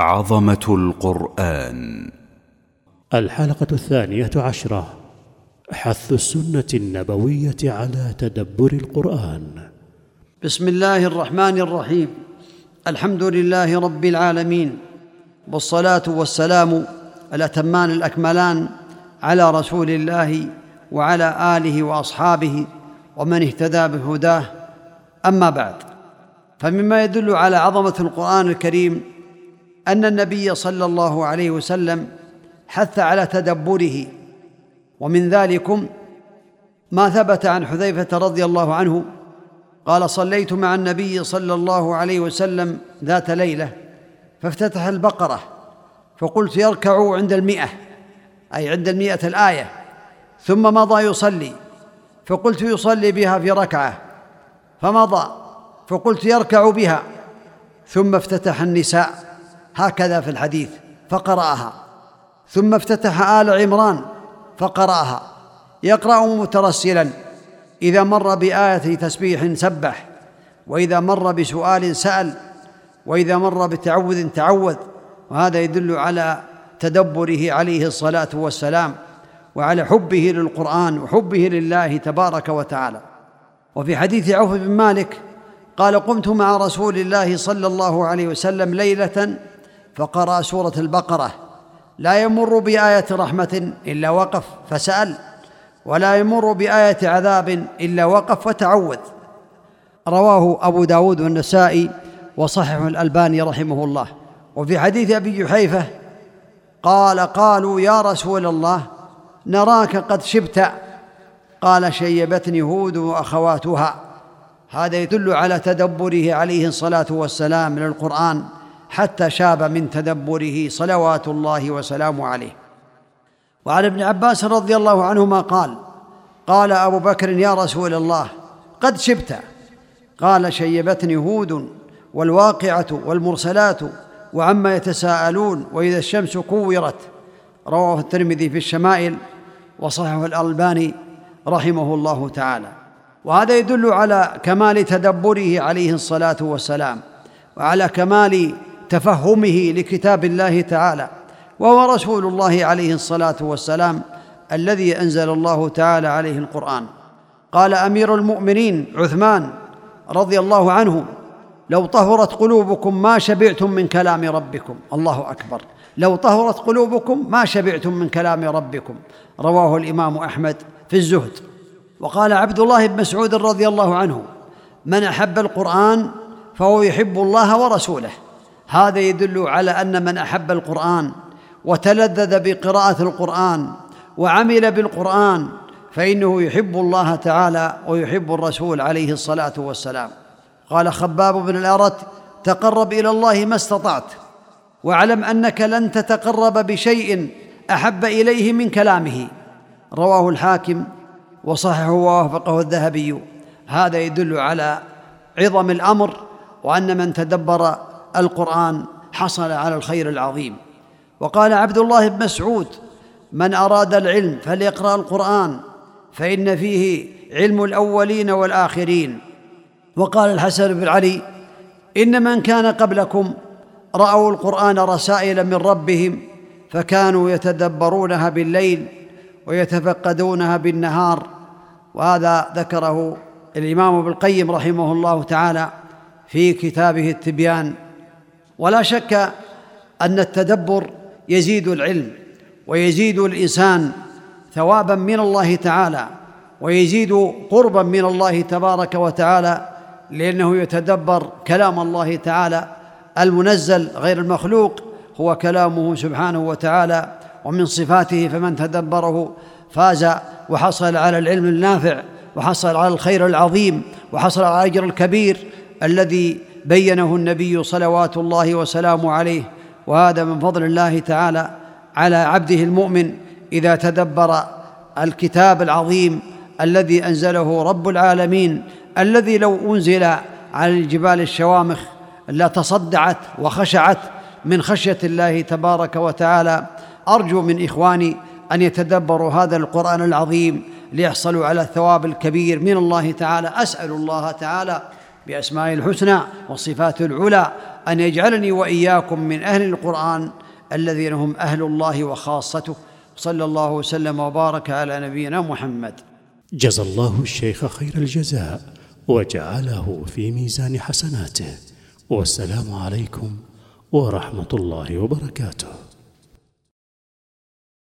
عظمة القرآن. الحلقة الثانية عشرة. حث السنة النبوية على تدبر القرآن. بسم الله الرحمن الرحيم. الحمد لله رب العالمين. والصلاة والسلام الأتمان الأكملان على رسول الله وعلى آله وأصحابه ومن اهتدى بهداه. أما بعد فمما يدل على عظمة القرآن الكريم أن النبي صلى الله عليه وسلم حث على تدبره ومن ذلكم ما ثبت عن حذيفة رضي الله عنه قال صليت مع النبي صلى الله عليه وسلم ذات ليلة فافتتح البقرة فقلت يركع عند المئة أي عند المئة الآية ثم مضى يصلي فقلت يصلي بها في ركعة فمضى فقلت يركع بها ثم افتتح النساء. هكذا في الحديث فقرأها. ثم افتتح آل عمران فقرأها. يقرأ مترسلا إذا مر بآية تسبيح سبح وإذا مر بسؤال سأل وإذا مر بتعوذ تعوذ. وهذا يدل على تدبره عليه الصلاة والسلام وعلى حبه للقرآن وحبه لله تبارك وتعالى. وفي حديث عوف بن مالك قال قمت مع رسول الله صلى الله عليه وسلم ليلة فقرأ سورة البقرة. لا يمر بآية رحمة إلا وقف فسأل ولا يمر بآية عذاب إلا وقف وتعوذ. رواه أبو داود والنسائي وصححه الألباني رحمه الله. وفي حديث أبي جحيفه قال قالوا يا رسول الله نراك قد شبت. قال شيبتني هود وأخواتها. هذا يدل على تدبره عليه الصلاة والسلام للقران حتى شاب من تدبره صلوات الله وسلامه عليه. وعن ابن عباس رضي الله عنهما قال قال أبو بكر يا رسول الله قد شبت. قال شيبتني هود والواقعة والمرسلات وعما يتساءلون وإذا الشمس كورت. رواه الترمذي في الشمائل وصححه الألباني رحمه الله تعالى. وهذا يدل على كمال تدبره عليه الصلاة والسلام وعلى كمال تفهمه لكتاب الله تعالى وهو رسول الله عليه الصلاة والسلام الذي أنزل الله تعالى عليه القرآن. قال أمير المؤمنين عثمان رضي الله عنه لو طهرت قلوبكم ما شبعتم من كلام ربكم. الله أكبر. لو طهرت قلوبكم ما شبعتم من كلام ربكم. رواه الإمام أحمد في الزهد. وقال عبد الله بن مسعود رضي الله عنه من أحب القرآن فهو يحب الله ورسوله. هذا يدل على أن من أحب القرآن وتلذذ بقراءة القرآن وعمل بالقرآن فإنه يحب الله تعالى ويحب الرسول عليه الصلاة والسلام. قال خباب بن الأرت تقرب إلى الله ما استطعت واعلم أنك لن تتقرب بشيء أحب إليه من كلامه. رواه الحاكم وصححه ووافقه الذهبي. هذا يدل على عظم الأمر وأن من تدبر القرآن حصل على الخير العظيم. وقال عبد الله بن مسعود من أراد العلم فليقرأ القرآن فإن فيه علم الأولين والآخرين. وقال الحسن بن علي إن من كان قبلكم رأوا القرآن رسائل من ربهم فكانوا يتدبرونها بالليل ويتفقدونها بالنهار. وهذا ذكره الإمام ابن القيم رحمه الله تعالى في كتابه التبيان. ولا شك أن التدبر يزيد العلم ويزيد الإنسان ثوابا من الله تعالى ويزيد قربا من الله تبارك وتعالى لأنه يتدبر كلام الله تعالى المنزل غير المخلوق هو كلامه سبحانه وتعالى ومن صفاته فمن تدبره فاز وحصل على العلم النافع وحصل على الخير العظيم وحصل على الأجر الكبير الذي بينه النبي صلوات الله وسلامه عليه وهذا من فضل الله تعالى على عبده المؤمن إذا تدبر الكتاب العظيم الذي أنزله رب العالمين الذي لو أنزل على الجبال الشوامخ لتصدعت وخشعت من خشية الله تبارك وتعالى. أرجو من إخواني أن يتدبروا هذا القرآن العظيم ليحصلوا على الثواب الكبير من الله تعالى. أسأل الله تعالى باسمائه الحسنى والصفات العلى أن يجعلني وإياكم من أهل القرآن الذين هم أهل الله وخاصته. صلى الله وسلم وبارك على نبينا محمد. جزى الله الشيخ خير الجزاء وجعله في ميزان حسناته. والسلام عليكم ورحمة الله وبركاته.